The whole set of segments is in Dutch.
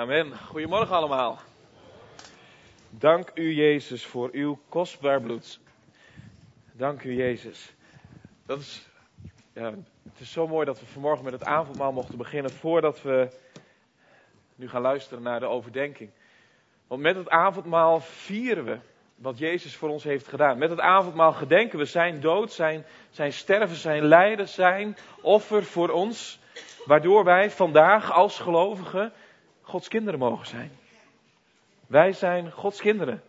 Amen. Goedemorgen allemaal. Dank u Jezus voor uw kostbaar bloed. Dank u Jezus. Dat is, ja, het is zo mooi dat we vanmorgen met het avondmaal mochten beginnen voordat we nu gaan luisteren naar de overdenking. Want met het avondmaal vieren we wat Jezus voor ons heeft gedaan. Met het avondmaal gedenken we zijn dood, zijn, zijn sterven, zijn lijden, zijn offer voor ons. Waardoor wij vandaag als gelovigen Gods kinderen mogen zijn. Wij zijn Gods kinderen.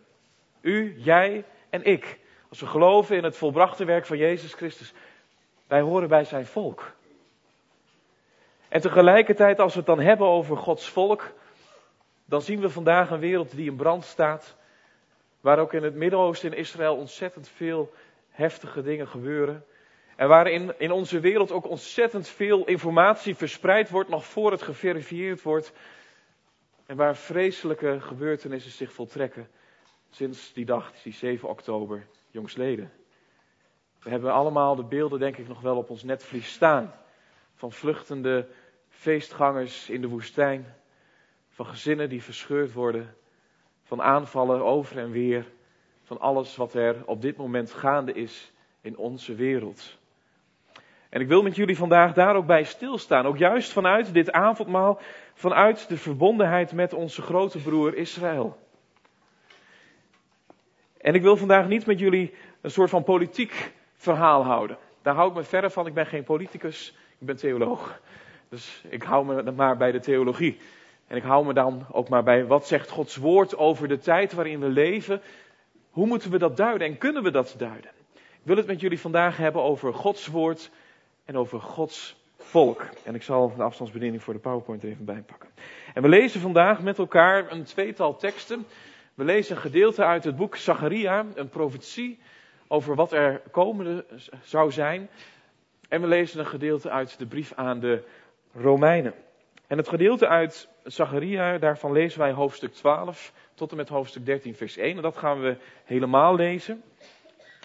U, jij en ik. Als we geloven in het volbrachte werk van Jezus Christus. Wij horen bij zijn volk. En tegelijkertijd, als we het dan hebben over Gods volk, dan zien we vandaag een wereld die in brand staat. Waar ook in het Midden-Oosten in Israël ontzettend veel heftige dingen gebeuren. En waarin in onze wereld ook ontzettend veel informatie verspreid wordt, nog voor het geverifieerd wordt. En waar vreselijke gebeurtenissen zich voltrekken sinds die dag, die 7 oktober, jongsleden. We hebben allemaal de beelden, denk ik, nog wel op ons netvlies staan. Van vluchtende feestgangers in de woestijn. Van gezinnen die verscheurd worden. Van aanvallen over en weer. Van alles wat er op dit moment gaande is in onze wereld. En ik wil met jullie vandaag daar ook bij stilstaan. Ook juist vanuit dit avondmaal, vanuit de verbondenheid met onze grote broer Israël. En ik wil vandaag niet met jullie een soort van politiek verhaal houden. Daar hou ik me verre van. Ik ben geen politicus, ik ben theoloog. Dus ik hou me maar bij de theologie. En ik hou me dan ook maar bij wat zegt Gods woord over de tijd waarin we leven. Hoe moeten we dat duiden en kunnen we dat duiden? Ik wil het met jullie vandaag hebben over Gods woord en over Gods volk. En ik zal de afstandsbediening voor de PowerPoint er even bij pakken. En we lezen vandaag met elkaar een tweetal teksten. We lezen een gedeelte uit het boek Zacharia, een profetie over wat er komende zou zijn. En we lezen een gedeelte uit de brief aan de Romeinen. En het gedeelte uit Zacharia, daarvan lezen wij hoofdstuk 12 tot en met hoofdstuk 13, vers 1. En dat gaan we helemaal lezen.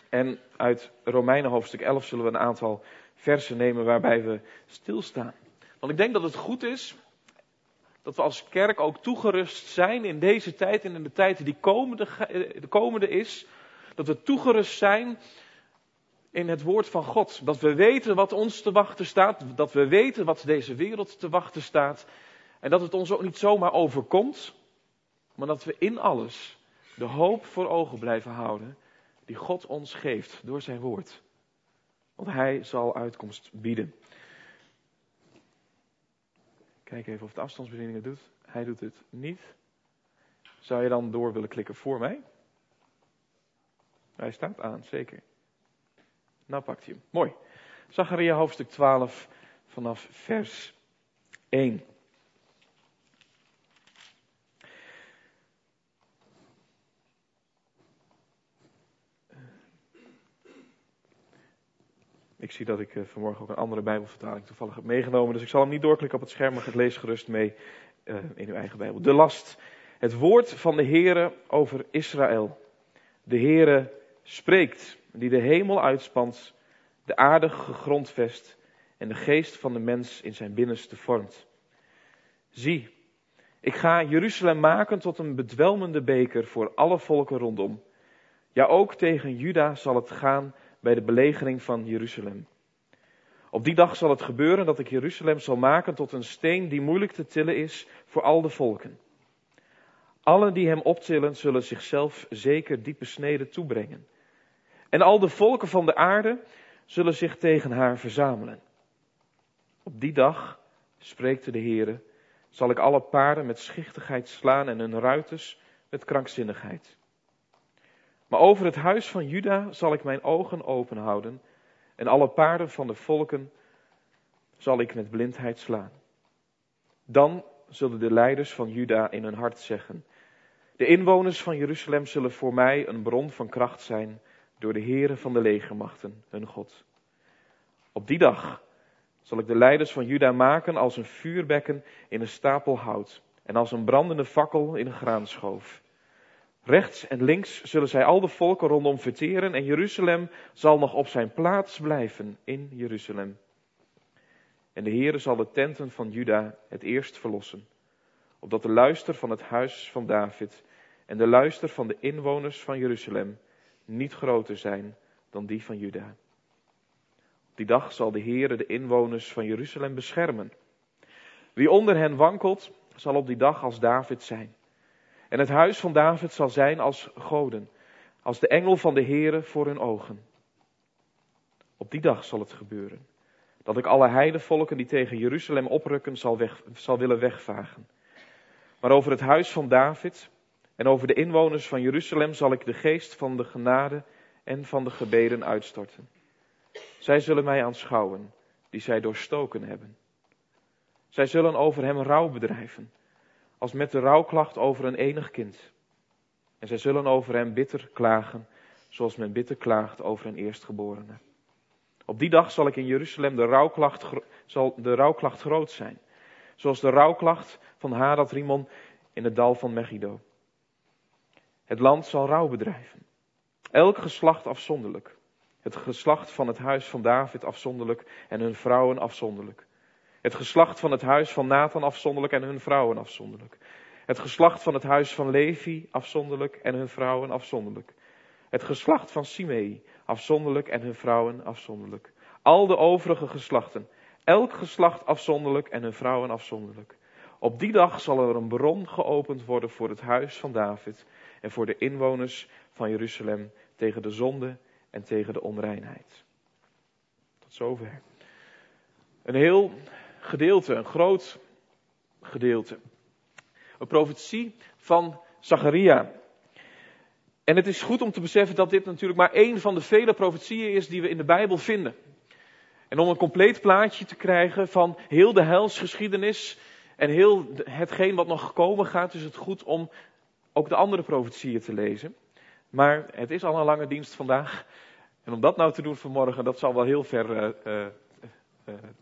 En uit Romeinen hoofdstuk 11 zullen we een aantal versen nemen waarbij we stilstaan. Want ik denk dat het goed is dat we als kerk ook toegerust zijn in deze tijd en in de tijd die komende, de komende is. Dat we toegerust zijn in het woord van God. Dat we weten wat ons te wachten staat. Dat we weten wat deze wereld te wachten staat. En dat het ons ook niet zomaar overkomt. Maar dat we in alles de hoop voor ogen blijven houden. Die God ons geeft door zijn woord. Want hij zal uitkomst bieden. Kijk even of de afstandsbediening het doet. Hij doet het niet. Zou je dan door willen klikken voor mij? Hij staat aan, zeker. Nou pakt hij hem. Mooi. Zacharia hoofdstuk 12 vanaf vers 1. Ik zie dat ik eh, vanmorgen ook een andere Bijbelvertaling toevallig heb meegenomen. Dus ik zal hem niet doorklikken op het scherm, maar het lees gerust mee uh, in uw eigen Bijbel. De last. Het woord van de Heere over Israël. De Heere spreekt, die de hemel uitspant, de aarde gegrondvest en de geest van de mens in zijn binnenste vormt. Zie, ik ga Jeruzalem maken tot een bedwelmende beker voor alle volken rondom. Ja, ook tegen Juda zal het gaan bij de belegering van Jeruzalem. Op die dag zal het gebeuren dat ik Jeruzalem zal maken tot een steen die moeilijk te tillen is voor al de volken. Allen die hem optillen zullen zichzelf zeker diepe sneden toebrengen. En al de volken van de aarde zullen zich tegen haar verzamelen. Op die dag, spreekt de Heere, zal ik alle paarden met schichtigheid slaan en hun ruiters met krankzinnigheid. Maar over het huis van Juda zal ik mijn ogen open houden en alle paarden van de volken zal ik met blindheid slaan. Dan zullen de leiders van Juda in hun hart zeggen, de inwoners van Jeruzalem zullen voor mij een bron van kracht zijn door de heren van de legermachten, hun God. Op die dag zal ik de leiders van Juda maken als een vuurbekken in een stapel hout en als een brandende fakkel in een graanschoof. Rechts en links zullen zij al de volken rondom verteren en Jeruzalem zal nog op zijn plaats blijven in Jeruzalem. En de Heere zal de tenten van Juda het eerst verlossen. opdat de luister van het huis van David en de luister van de inwoners van Jeruzalem niet groter zijn dan die van Juda. Op die dag zal de Heere de inwoners van Jeruzalem beschermen. Wie onder hen wankelt, zal op die dag als David zijn. En het huis van David zal zijn als goden, als de engel van de Heere voor hun ogen. Op die dag zal het gebeuren, dat ik alle heidevolken die tegen Jeruzalem oprukken zal, weg, zal willen wegvagen. Maar over het huis van David en over de inwoners van Jeruzalem zal ik de geest van de genade en van de gebeden uitstorten. Zij zullen mij aanschouwen, die zij doorstoken hebben. Zij zullen over hem rouw bedrijven, als met de rouwklacht over een enig kind. En zij zullen over hem bitter klagen, zoals men bitter klaagt over een eerstgeborene. Op die dag zal ik in Jeruzalem de rouwklacht, zal de rouwklacht groot zijn, zoals de rouwklacht van Hadad Rimon in het dal van Megiddo. Het land zal rouw bedrijven. Elk geslacht afzonderlijk. Het geslacht van het huis van David afzonderlijk en hun vrouwen afzonderlijk. Het geslacht van het huis van Nathan afzonderlijk en hun vrouwen afzonderlijk. Het geslacht van het huis van Levi afzonderlijk en hun vrouwen afzonderlijk. Het geslacht van Simei afzonderlijk en hun vrouwen afzonderlijk. Al de overige geslachten, elk geslacht afzonderlijk en hun vrouwen afzonderlijk. Op die dag zal er een bron geopend worden voor het huis van David en voor de inwoners van Jeruzalem tegen de zonde en tegen de onreinheid. Tot zover. Een heel gedeelte, een groot gedeelte. Een profetie van Zacharia. En het is goed om te beseffen dat dit natuurlijk maar één van de vele profetieën is die we in de Bijbel vinden. En om een compleet plaatje te krijgen van heel de helsgeschiedenis en heel hetgeen wat nog gekomen gaat, is het goed om ook de andere profetieën te lezen. Maar het is al een lange dienst vandaag. En om dat nou te doen vanmorgen, dat zal wel heel ver uh, uh,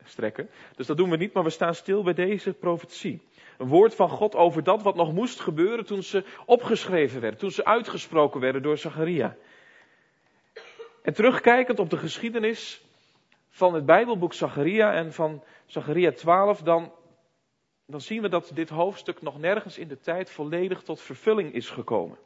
strekken. Dus dat doen we niet, maar we staan stil bij deze profetie. Een woord van God over dat wat nog moest gebeuren toen ze opgeschreven werden, toen ze uitgesproken werden door Zacharia. En terugkijkend op de geschiedenis van het Bijbelboek Zacharia en van Zacharia 12, dan dan zien we dat dit hoofdstuk nog nergens in de tijd volledig tot vervulling is gekomen.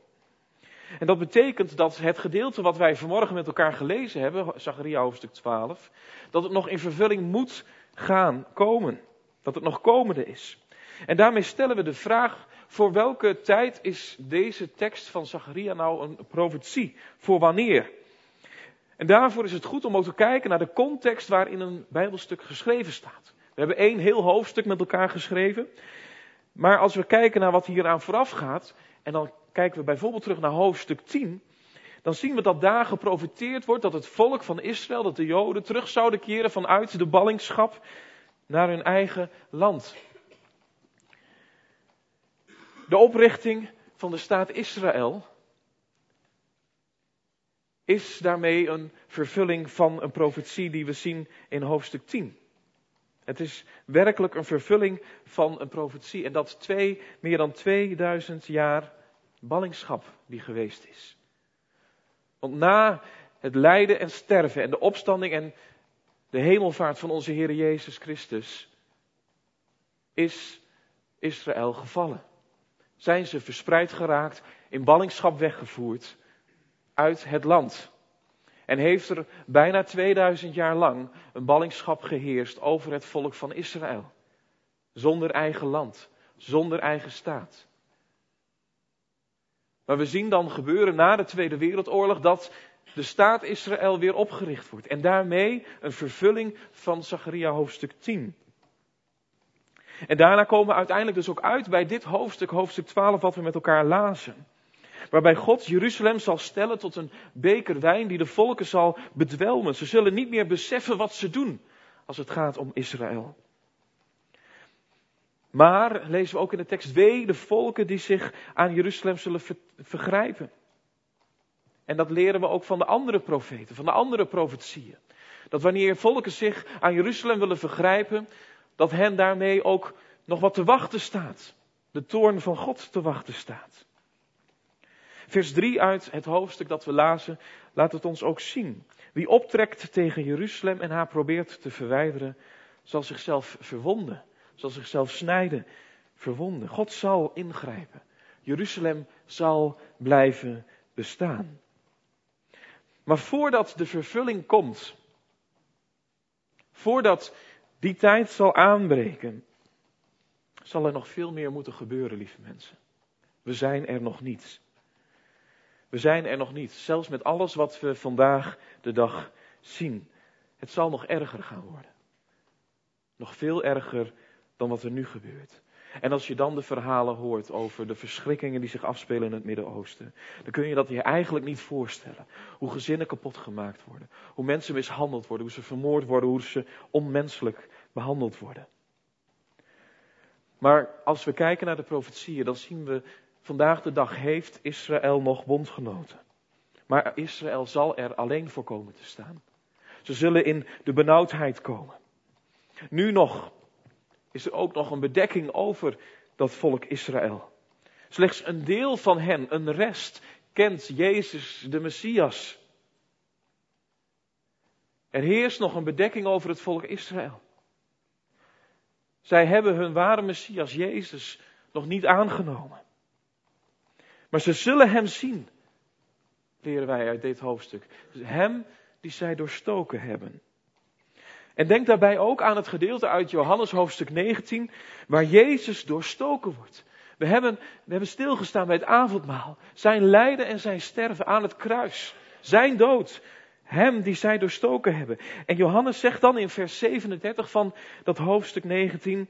En dat betekent dat het gedeelte wat wij vanmorgen met elkaar gelezen hebben, Zacharia hoofdstuk 12, dat het nog in vervulling moet gaan komen. Dat het nog komende is. En daarmee stellen we de vraag, voor welke tijd is deze tekst van Zacharia nou een profetie? Voor wanneer? En daarvoor is het goed om ook te kijken naar de context waarin een Bijbelstuk geschreven staat. We hebben één heel hoofdstuk met elkaar geschreven. Maar als we kijken naar wat hier aan vooraf gaat, en dan kijken we bijvoorbeeld terug naar hoofdstuk 10, dan zien we dat daar geprofiteerd wordt dat het volk van Israël, dat de Joden, terug zouden keren vanuit de ballingschap naar hun eigen land. De oprichting van de staat Israël is daarmee een vervulling van een profetie die we zien in hoofdstuk 10. Het is werkelijk een vervulling van een profetie. En dat twee, meer dan 2000 jaar ballingschap die geweest is. Want na het lijden en sterven en de opstanding en de hemelvaart van onze Heer Jezus Christus is Israël gevallen. Zijn ze verspreid geraakt, in ballingschap weggevoerd uit het land. En heeft er bijna 2000 jaar lang een ballingschap geheerst over het volk van Israël. Zonder eigen land, zonder eigen staat. Maar we zien dan gebeuren na de Tweede Wereldoorlog dat de staat Israël weer opgericht wordt. En daarmee een vervulling van Zacharia hoofdstuk 10. En daarna komen we uiteindelijk dus ook uit bij dit hoofdstuk, hoofdstuk 12, wat we met elkaar lazen. Waarbij God Jeruzalem zal stellen tot een beker wijn die de volken zal bedwelmen. Ze zullen niet meer beseffen wat ze doen als het gaat om Israël. Maar, lezen we ook in de tekst, wee de volken die zich aan Jeruzalem zullen vergrijpen. En dat leren we ook van de andere profeten, van de andere profetieën. Dat wanneer volken zich aan Jeruzalem willen vergrijpen, dat hen daarmee ook nog wat te wachten staat. De toorn van God te wachten staat. Vers 3 uit het hoofdstuk dat we lazen, laat het ons ook zien. Wie optrekt tegen Jeruzalem en haar probeert te verwijderen, zal zichzelf verwonden, zal zichzelf snijden. verwonden. God zal ingrijpen. Jeruzalem zal blijven bestaan. Maar voordat de vervulling komt, voordat die tijd zal aanbreken, zal er nog veel meer moeten gebeuren, lieve mensen. We zijn er nog niet. We zijn er nog niet, zelfs met alles wat we vandaag de dag zien. Het zal nog erger gaan worden. Nog veel erger dan wat er nu gebeurt. En als je dan de verhalen hoort over de verschrikkingen die zich afspelen in het Midden-Oosten, dan kun je dat je eigenlijk niet voorstellen. Hoe gezinnen kapot gemaakt worden, hoe mensen mishandeld worden, hoe ze vermoord worden, hoe ze onmenselijk behandeld worden. Maar als we kijken naar de profetieën, dan zien we vandaag de dag heeft Israël nog bondgenoten. Maar Israël zal er alleen voor komen te staan. Ze zullen in de benauwdheid komen. Nu nog is er ook nog een bedekking over dat volk Israël. Slechts een deel van hen, een rest, kent Jezus de Messias. Er heerst nog een bedekking over het volk Israël. Zij hebben hun ware Messias, Jezus, nog niet aangenomen. Maar ze zullen Hem zien, leren wij uit dit hoofdstuk. Hem die zij doorstoken hebben. En denk daarbij ook aan het gedeelte uit Johannes hoofdstuk 19, waar Jezus doorstoken wordt. We hebben, we hebben stilgestaan bij het avondmaal. Zijn lijden en zijn sterven aan het kruis. Zijn dood. Hem die zij doorstoken hebben. En Johannes zegt dan in vers 37 van dat hoofdstuk 19.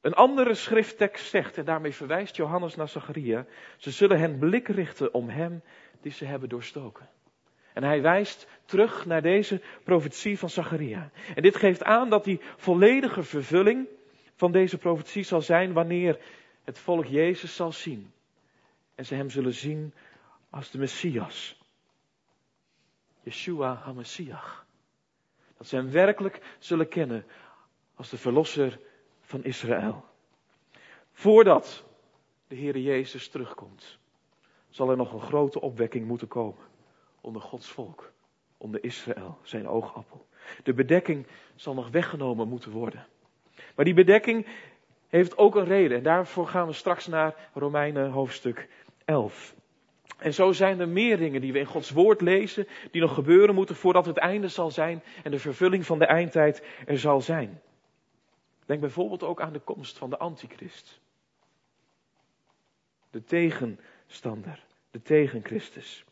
Een andere schrifttekst zegt, en daarmee verwijst Johannes naar Zacharia. Ze zullen hen blik richten om hem die ze hebben doorstoken. En hij wijst terug naar deze profetie van Zacharia. En dit geeft aan dat die volledige vervulling van deze profetie zal zijn wanneer het volk Jezus zal zien. En ze hem zullen zien als de Messias. Yeshua HaMessiach. Dat ze hem werkelijk zullen kennen als de verlosser van Israël. Voordat de Heere Jezus terugkomt, zal er nog een grote opwekking moeten komen onder Gods volk, onder Israël, zijn oogappel. De bedekking zal nog weggenomen moeten worden. Maar die bedekking heeft ook een reden en daarvoor gaan we straks naar Romeinen hoofdstuk 11. En zo zijn er meer dingen die we in Gods woord lezen, die nog gebeuren moeten voordat het einde zal zijn en de vervulling van de eindtijd er zal zijn. Denk bijvoorbeeld ook aan de komst van de antichrist. De tegenstander, de tegenchrist.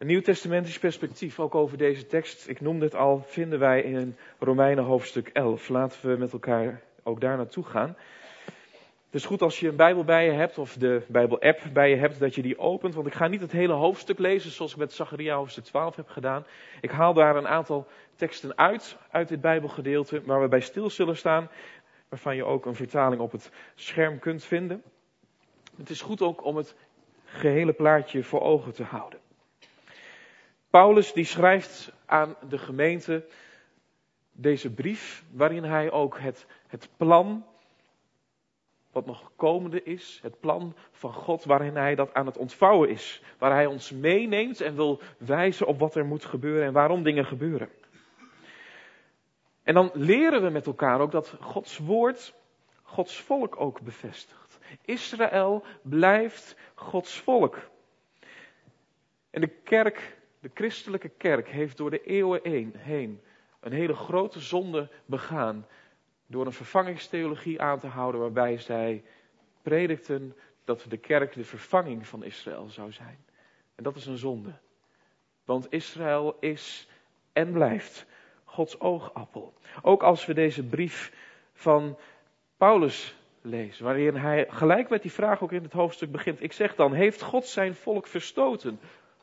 Een nieuwtestamentisch perspectief ook over deze tekst, ik noemde het al, vinden wij in Romeinen hoofdstuk 11. Laten we met elkaar ook daar naartoe gaan. Het is goed als je een Bijbel bij je hebt of de Bijbel-app bij je hebt, dat je die opent. Want ik ga niet het hele hoofdstuk lezen zoals ik met Zacharia hoofdstuk 12 heb gedaan. Ik haal daar een aantal teksten uit, uit dit Bijbelgedeelte, waar we bij stil zullen staan. Waarvan je ook een vertaling op het scherm kunt vinden. Het is goed ook om het gehele plaatje voor ogen te houden. Paulus die schrijft aan de gemeente deze brief, waarin hij ook het, het plan wat nog komende is, het plan van God waarin Hij dat aan het ontvouwen is. Waar Hij ons meeneemt en wil wijzen op wat er moet gebeuren en waarom dingen gebeuren. En dan leren we met elkaar ook dat Gods woord Gods volk ook bevestigt. Israël blijft Gods volk. En de kerk, de christelijke kerk, heeft door de eeuwen heen een hele grote zonde begaan door een vervangingstheologie aan te houden waarbij zij predikten dat de kerk de vervanging van Israël zou zijn. En dat is een zonde. Want Israël is en blijft Gods oogappel. Ook als we deze brief van Paulus lezen, waarin hij gelijk met die vraag ook in het hoofdstuk begint. Ik zeg dan, heeft God zijn volk verstoten?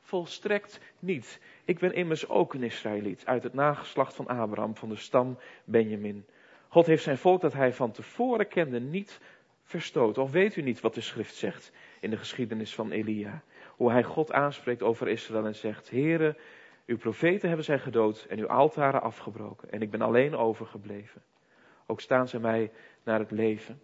Volstrekt niet. Ik ben immers ook een Israëliet uit het nageslacht van Abraham, van de stam Benjamin. God heeft zijn volk dat hij van tevoren kende niet verstoten. Of weet u niet wat de schrift zegt in de geschiedenis van Elia? Hoe hij God aanspreekt over Israël en zegt, Heere, uw profeten hebben zij gedood en uw altaren afgebroken en ik ben alleen overgebleven. Ook staan ze mij naar het leven.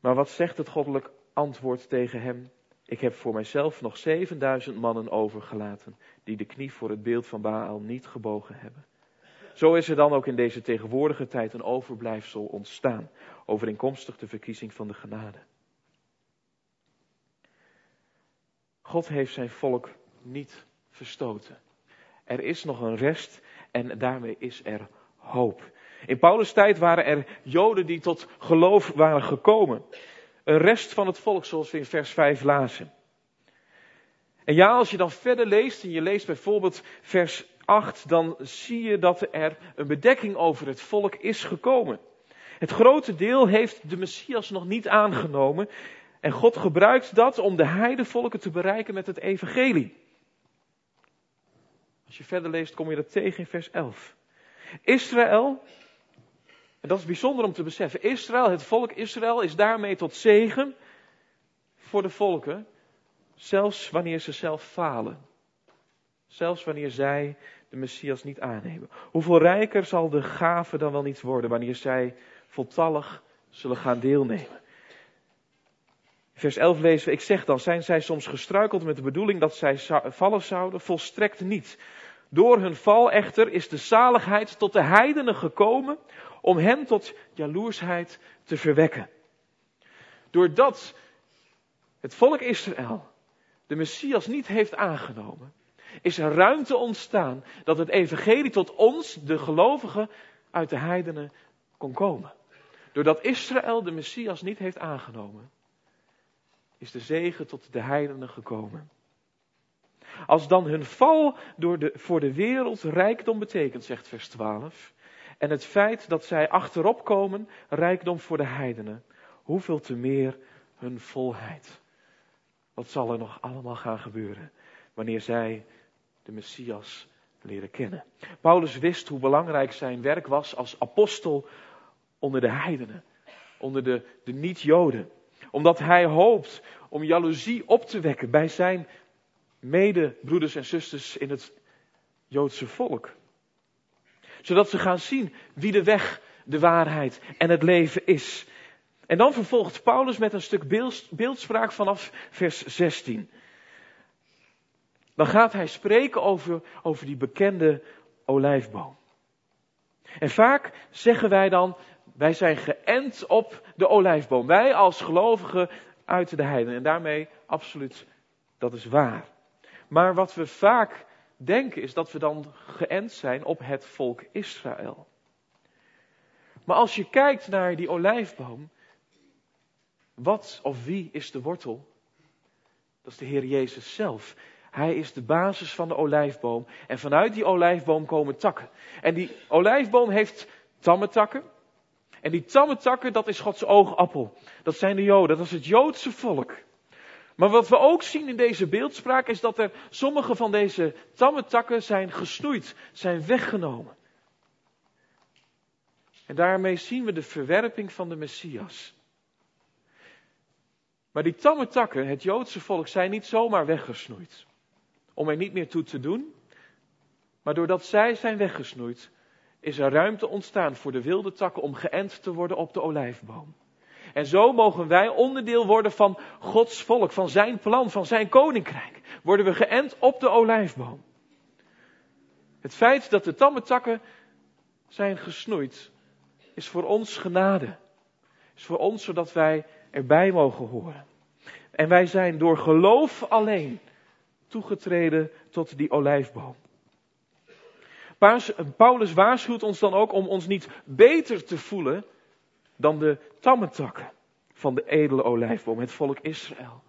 Maar wat zegt het goddelijk antwoord tegen hem? Ik heb voor mijzelf nog 7000 mannen overgelaten die de knie voor het beeld van Baal niet gebogen hebben. Zo is er dan ook in deze tegenwoordige tijd een overblijfsel ontstaan, overeenkomstig de verkiezing van de genade. God heeft zijn volk niet verstoten. Er is nog een rest en daarmee is er hoop. In Paulus' tijd waren er Joden die tot geloof waren gekomen. Een rest van het volk, zoals we in vers 5 lazen. En ja, als je dan verder leest, en je leest bijvoorbeeld vers 8, dan zie je dat er een bedekking over het volk is gekomen. Het grote deel heeft de Messias nog niet aangenomen. En God gebruikt dat om de heidevolken te bereiken met het evangelie. Als je verder leest, kom je dat tegen in vers 11. Israël, en dat is bijzonder om te beseffen, Israël, het volk Israël, is daarmee tot zegen voor de volken, zelfs wanneer ze zelf falen. Zelfs wanneer zij de Messias niet aannemen. Hoeveel rijker zal de gave dan wel niet worden wanneer zij voltallig zullen gaan deelnemen. Vers 11 lezen we, ik zeg dan, zijn zij soms gestruikeld met de bedoeling dat zij vallen zouden? Volstrekt niet. Door hun val echter is de zaligheid tot de heidenen gekomen om hen tot jaloersheid te verwekken. Doordat het volk Israël de Messias niet heeft aangenomen, is er ruimte ontstaan dat het evangelie tot ons, de gelovigen, uit de heidenen kon komen. Doordat Israël de Messias niet heeft aangenomen, is de zegen tot de heidenen gekomen. Als dan hun val door de, voor de wereld rijkdom betekent, zegt vers 12, en het feit dat zij achterop komen rijkdom voor de heidenen, hoeveel te meer hun volheid. Wat zal er nog allemaal gaan gebeuren wanneer zij de Messias leren kennen? Paulus wist hoe belangrijk zijn werk was als apostel onder de heidenen, onder de, de niet-Joden. Omdat hij hoopt om jaloezie op te wekken bij zijn medebroeders en zusters in het Joodse volk. Zodat ze gaan zien wie de weg, de waarheid en het leven is. En dan vervolgt Paulus met een stuk beeldspraak vanaf vers 16. Dan gaat hij spreken over, over die bekende olijfboom. En vaak zeggen wij dan, wij zijn geënt op de olijfboom. Wij als gelovigen uit de heiden. En daarmee absoluut, dat is waar. Maar wat we vaak denken is dat we dan geënt zijn op het volk Israël. Maar als je kijkt naar die olijfboom, wat of wie is de wortel? Dat is de Heer Jezus zelf. Hij is de basis van de olijfboom. En vanuit die olijfboom komen takken. En die olijfboom heeft tamme takken. En die tamme takken, dat is Gods oogappel. Dat zijn de Joden, dat is het Joodse volk. Maar wat we ook zien in deze beeldspraak is dat er sommige van deze tamme takken zijn gesnoeid, zijn weggenomen. En daarmee zien we de verwerping van de Messias. Maar die tamme takken, het Joodse volk, zijn niet zomaar weggesnoeid. Om er niet meer toe te doen. Maar doordat zij zijn weggesnoeid, is er ruimte ontstaan voor de wilde takken om geënt te worden op de olijfboom. En zo mogen wij onderdeel worden van Gods volk, van zijn plan, van zijn koninkrijk. Worden we geënt op de olijfboom. Het feit dat de tamme takken zijn gesnoeid, is voor ons genade. Is voor ons zodat wij erbij mogen horen. En wij zijn door geloof alleen toegetreden tot die olijfboom. Paulus waarschuwt ons dan ook om ons niet beter te voelen dan de tamme takken van de edele olijfboom, het volk Israël.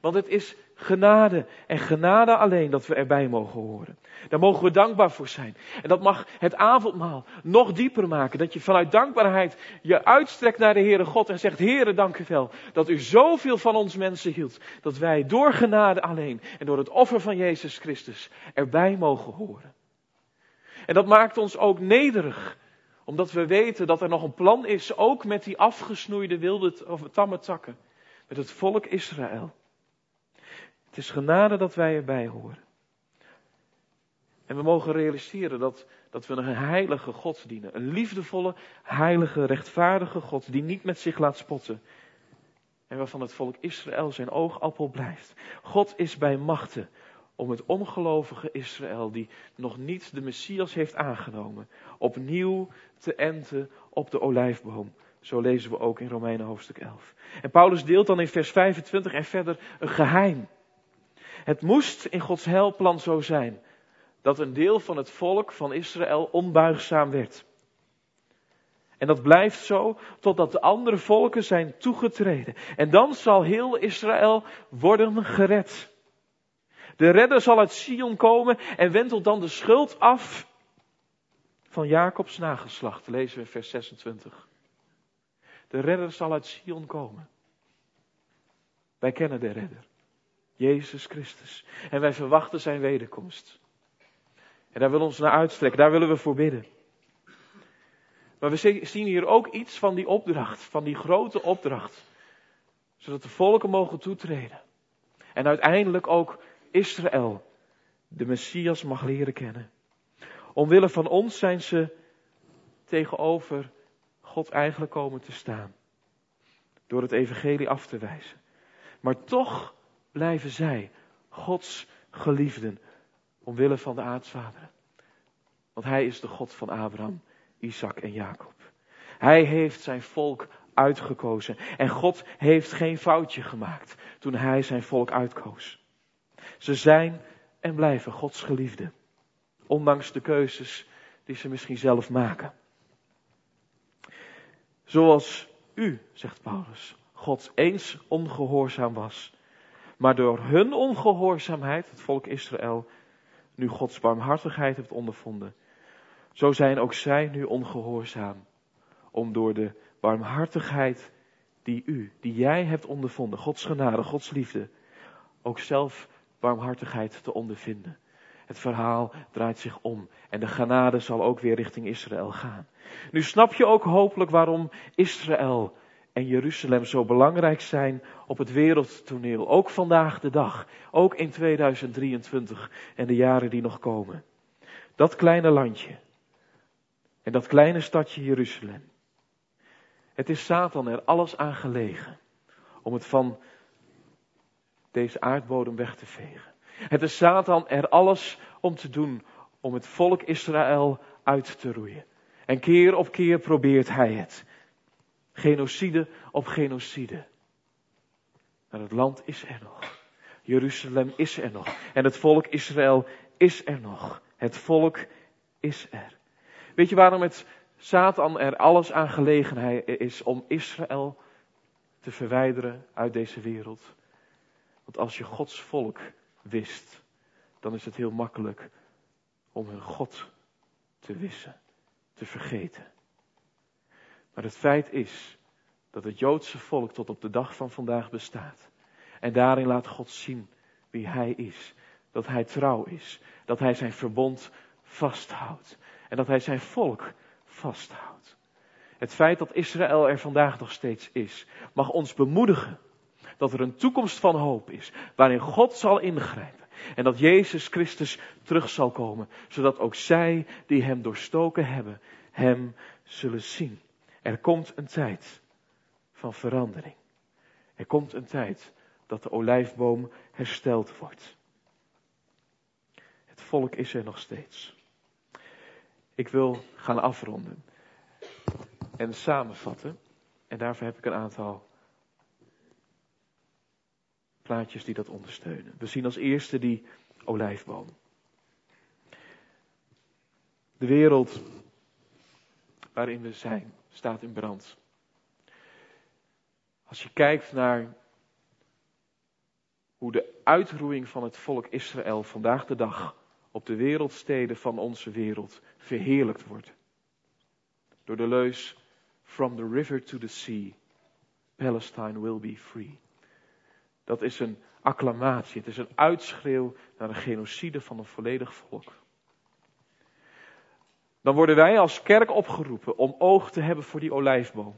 Want het is genade en genade alleen dat we erbij mogen horen. Daar mogen we dankbaar voor zijn. En dat mag het avondmaal nog dieper maken. Dat je vanuit dankbaarheid je uitstrekt naar de Heere God en zegt, Heere dank u wel dat u zoveel van ons mensen hield. Dat wij door genade alleen en door het offer van Jezus Christus erbij mogen horen. En dat maakt ons ook nederig omdat we weten dat er nog een plan is, ook met die afgesnoeide wilde of tamme takken. Met het volk Israël. Het is genade dat wij erbij horen. En we mogen realiseren dat, dat we een heilige God dienen. Een liefdevolle, heilige, rechtvaardige God die niet met zich laat spotten. En waarvan het volk Israël zijn oogappel blijft. God is bij machten om het ongelovige Israël, die nog niet de Messias heeft aangenomen, opnieuw te enten op de olijfboom. Zo lezen we ook in Romeinen hoofdstuk 11. En Paulus deelt dan in vers 25 en verder een geheim. Het moest in Gods heilplan zo zijn dat een deel van het volk van Israël onbuigzaam werd. En dat blijft zo totdat de andere volken zijn toegetreden. En dan zal heel Israël worden gered. De redder zal uit Sion komen en wentelt dan de schuld af van Jacobs nageslacht. Lezen we vers 26. De redder zal uit Sion komen. Wij kennen de redder. Jezus Christus. En wij verwachten zijn wederkomst. En daar willen we ons naar uitstrekken. Daar willen we voor bidden. Maar we zien hier ook iets van die opdracht. Van die grote opdracht. Zodat de volken mogen toetreden. En uiteindelijk ook Israël de Messias mag leren kennen. Omwille van ons zijn ze tegenover God eigenlijk komen te staan. Door het evangelie af te wijzen. Maar toch blijven zij Gods geliefden. Omwille van de aartsvaderen. Want hij is de God van Abraham, Isaac en Jacob. Hij heeft zijn volk uitgekozen. En God heeft geen foutje gemaakt toen hij zijn volk uitkoos. Ze zijn en blijven Gods geliefden. Ondanks de keuzes die ze misschien zelf maken. Zoals u, zegt Paulus, God eens ongehoorzaam was. Maar door hun ongehoorzaamheid, het volk Israël, nu Gods barmhartigheid heeft ondervonden. Zo zijn ook zij nu ongehoorzaam. Om door de barmhartigheid die u, die jij hebt ondervonden, Gods genade, Gods liefde, ook zelf barmhartigheid te ondervinden. Het verhaal draait zich om en de genade zal ook weer richting Israël gaan. Nu snap je ook hopelijk waarom Israël en Jeruzalem zo belangrijk zijn op het wereldtoneel. Ook vandaag de dag. Ook in 2023 en de jaren die nog komen. Dat kleine landje. En dat kleine stadje Jeruzalem. Het is Satan er alles aan gelegen om het van deze aardbodem weg te vegen. Het is Satan er alles om te doen om het volk Israël uit te roeien. En keer op keer probeert hij het. Genocide op genocide. Maar het land is er nog. Jeruzalem is er nog. En het volk Israël is er nog. Het volk is er. Weet je waarom het Satan er alles aan gelegenheid is om Israël te verwijderen uit deze wereld? Want als je Gods volk wist, dan is het heel makkelijk om hun God te wissen, te vergeten. Maar het feit is dat het Joodse volk tot op de dag van vandaag bestaat. En daarin laat God zien wie Hij is. Dat Hij trouw is. Dat Hij zijn verbond vasthoudt. En dat Hij zijn volk vasthoudt. Het feit dat Israël er vandaag nog steeds is, mag ons bemoedigen dat er een toekomst van hoop is, waarin God zal ingrijpen. En dat Jezus Christus terug zal komen, zodat ook zij die Hem doorstoken hebben, Hem zullen zien. Er komt een tijd van verandering. Er komt een tijd dat de olijfboom hersteld wordt. Het volk is er nog steeds. Ik wil gaan afronden en samenvatten. En daarvoor heb ik een aantal plaatjes die dat ondersteunen. We zien als eerste die olijfboom. De wereld waarin we zijn staat in brand. Als je kijkt naar hoe de uitroeiing van het volk Israël vandaag de dag op de wereldsteden van onze wereld verheerlijkt wordt. Door de leus From the river to the sea, Palestine will be free. Dat is een acclamatie, het is een uitschreeuw naar een genocide van een volledig volk. Dan worden wij als kerk opgeroepen om oog te hebben voor die olijfboom.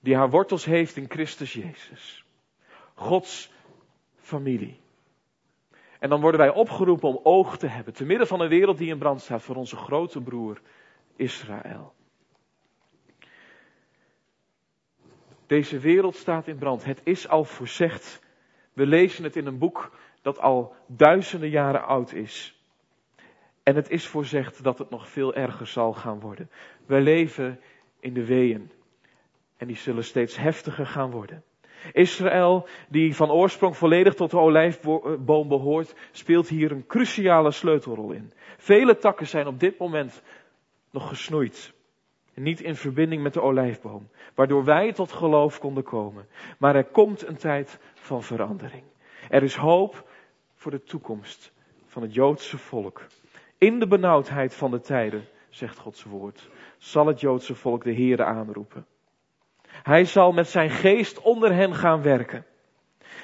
Die haar wortels heeft in Christus Jezus. Gods familie. En dan worden wij opgeroepen om oog te hebben, te midden van een wereld die in brand staat, voor onze grote broer Israël. Deze wereld staat in brand. Het is al voorzegd. We lezen het in een boek dat al duizenden jaren oud is. En het is voorzegd dat het nog veel erger zal gaan worden. We leven in de weeën. En die zullen steeds heftiger gaan worden. Israël, die van oorsprong volledig tot de olijfboom behoort, speelt hier een cruciale sleutelrol in. Vele takken zijn op dit moment nog gesnoeid. Niet in verbinding met de olijfboom, waardoor wij tot geloof konden komen. Maar er komt een tijd van verandering. Er is hoop voor de toekomst van het Joodse volk. In de benauwdheid van de tijden, zegt Gods woord, zal het Joodse volk de Heere aanroepen. Hij zal met zijn geest onder hen gaan werken.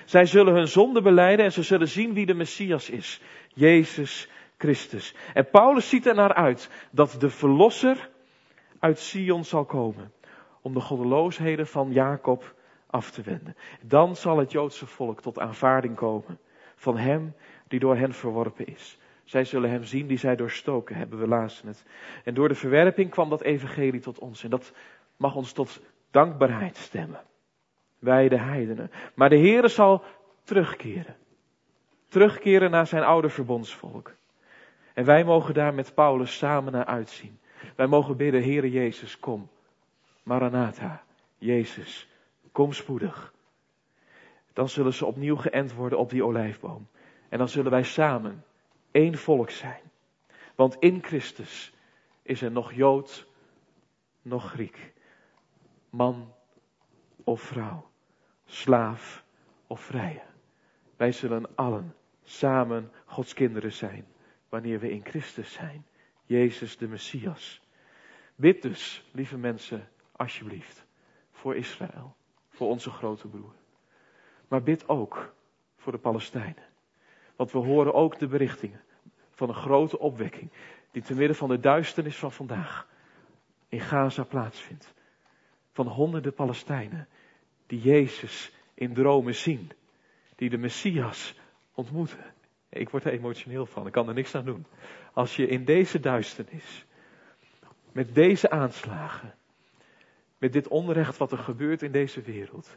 Zij zullen hun zonde beleiden en ze zullen zien wie de Messias is. Jezus Christus. En Paulus ziet er naar uit dat de Verlosser uit Sion zal komen. Om de goddeloosheden van Jacob af te wenden. Dan zal het Joodse volk tot aanvaarding komen van hem die door hen verworpen is. Zij zullen hem zien die zij doorstoken hebben, we lazen het. En door de verwerping kwam dat evangelie tot ons. En dat mag ons tot dankbaarheid stemmen. Wij de heidenen. Maar de Heere zal terugkeren. Terugkeren naar zijn oude verbondsvolk. En wij mogen daar met Paulus samen naar uitzien. Wij mogen bidden, Heere Jezus, kom. Maranatha, Jezus, kom spoedig. Dan zullen ze opnieuw geënt worden op die olijfboom. En dan zullen wij samen één volk zijn. Want in Christus is er nog Jood, nog Griek. Man of vrouw. Slaaf of vrije. Wij zullen allen samen Gods kinderen zijn. Wanneer we in Christus zijn. Jezus de Messias. Bid dus, lieve mensen, alsjeblieft. Voor Israël. Voor onze grote broer. Maar bid ook voor de Palestijnen. Want we horen ook de berichtingen van een grote opwekking. Die te midden van de duisternis van vandaag in Gaza plaatsvindt. Van honderden Palestijnen die Jezus in dromen zien. Die de Messias ontmoeten. Ik word er emotioneel van, ik kan er niks aan doen. Als je in deze duisternis, met deze aanslagen, met dit onrecht wat er gebeurt in deze wereld,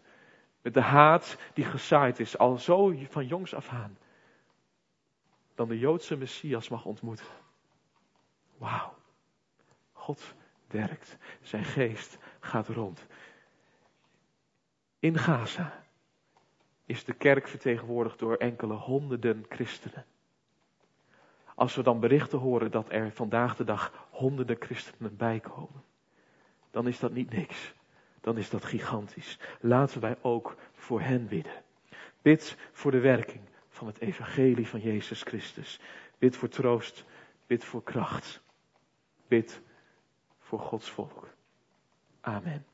met de haat die gezaaid is, al zo van jongs af aan, dan de Joodse Messias mag ontmoeten. Wauw. God werkt. Zijn geest gaat rond. In Gaza is de kerk vertegenwoordigd door enkele honderden christenen. Als we dan berichten horen dat er vandaag de dag honderden christenen bijkomen, dan is dat niet niks. Dan is dat gigantisch. Laten wij ook voor hen bidden. Bid voor de werking van het evangelie van Jezus Christus. Bid voor troost, bid voor kracht. Bid voor Gods volk. Amen.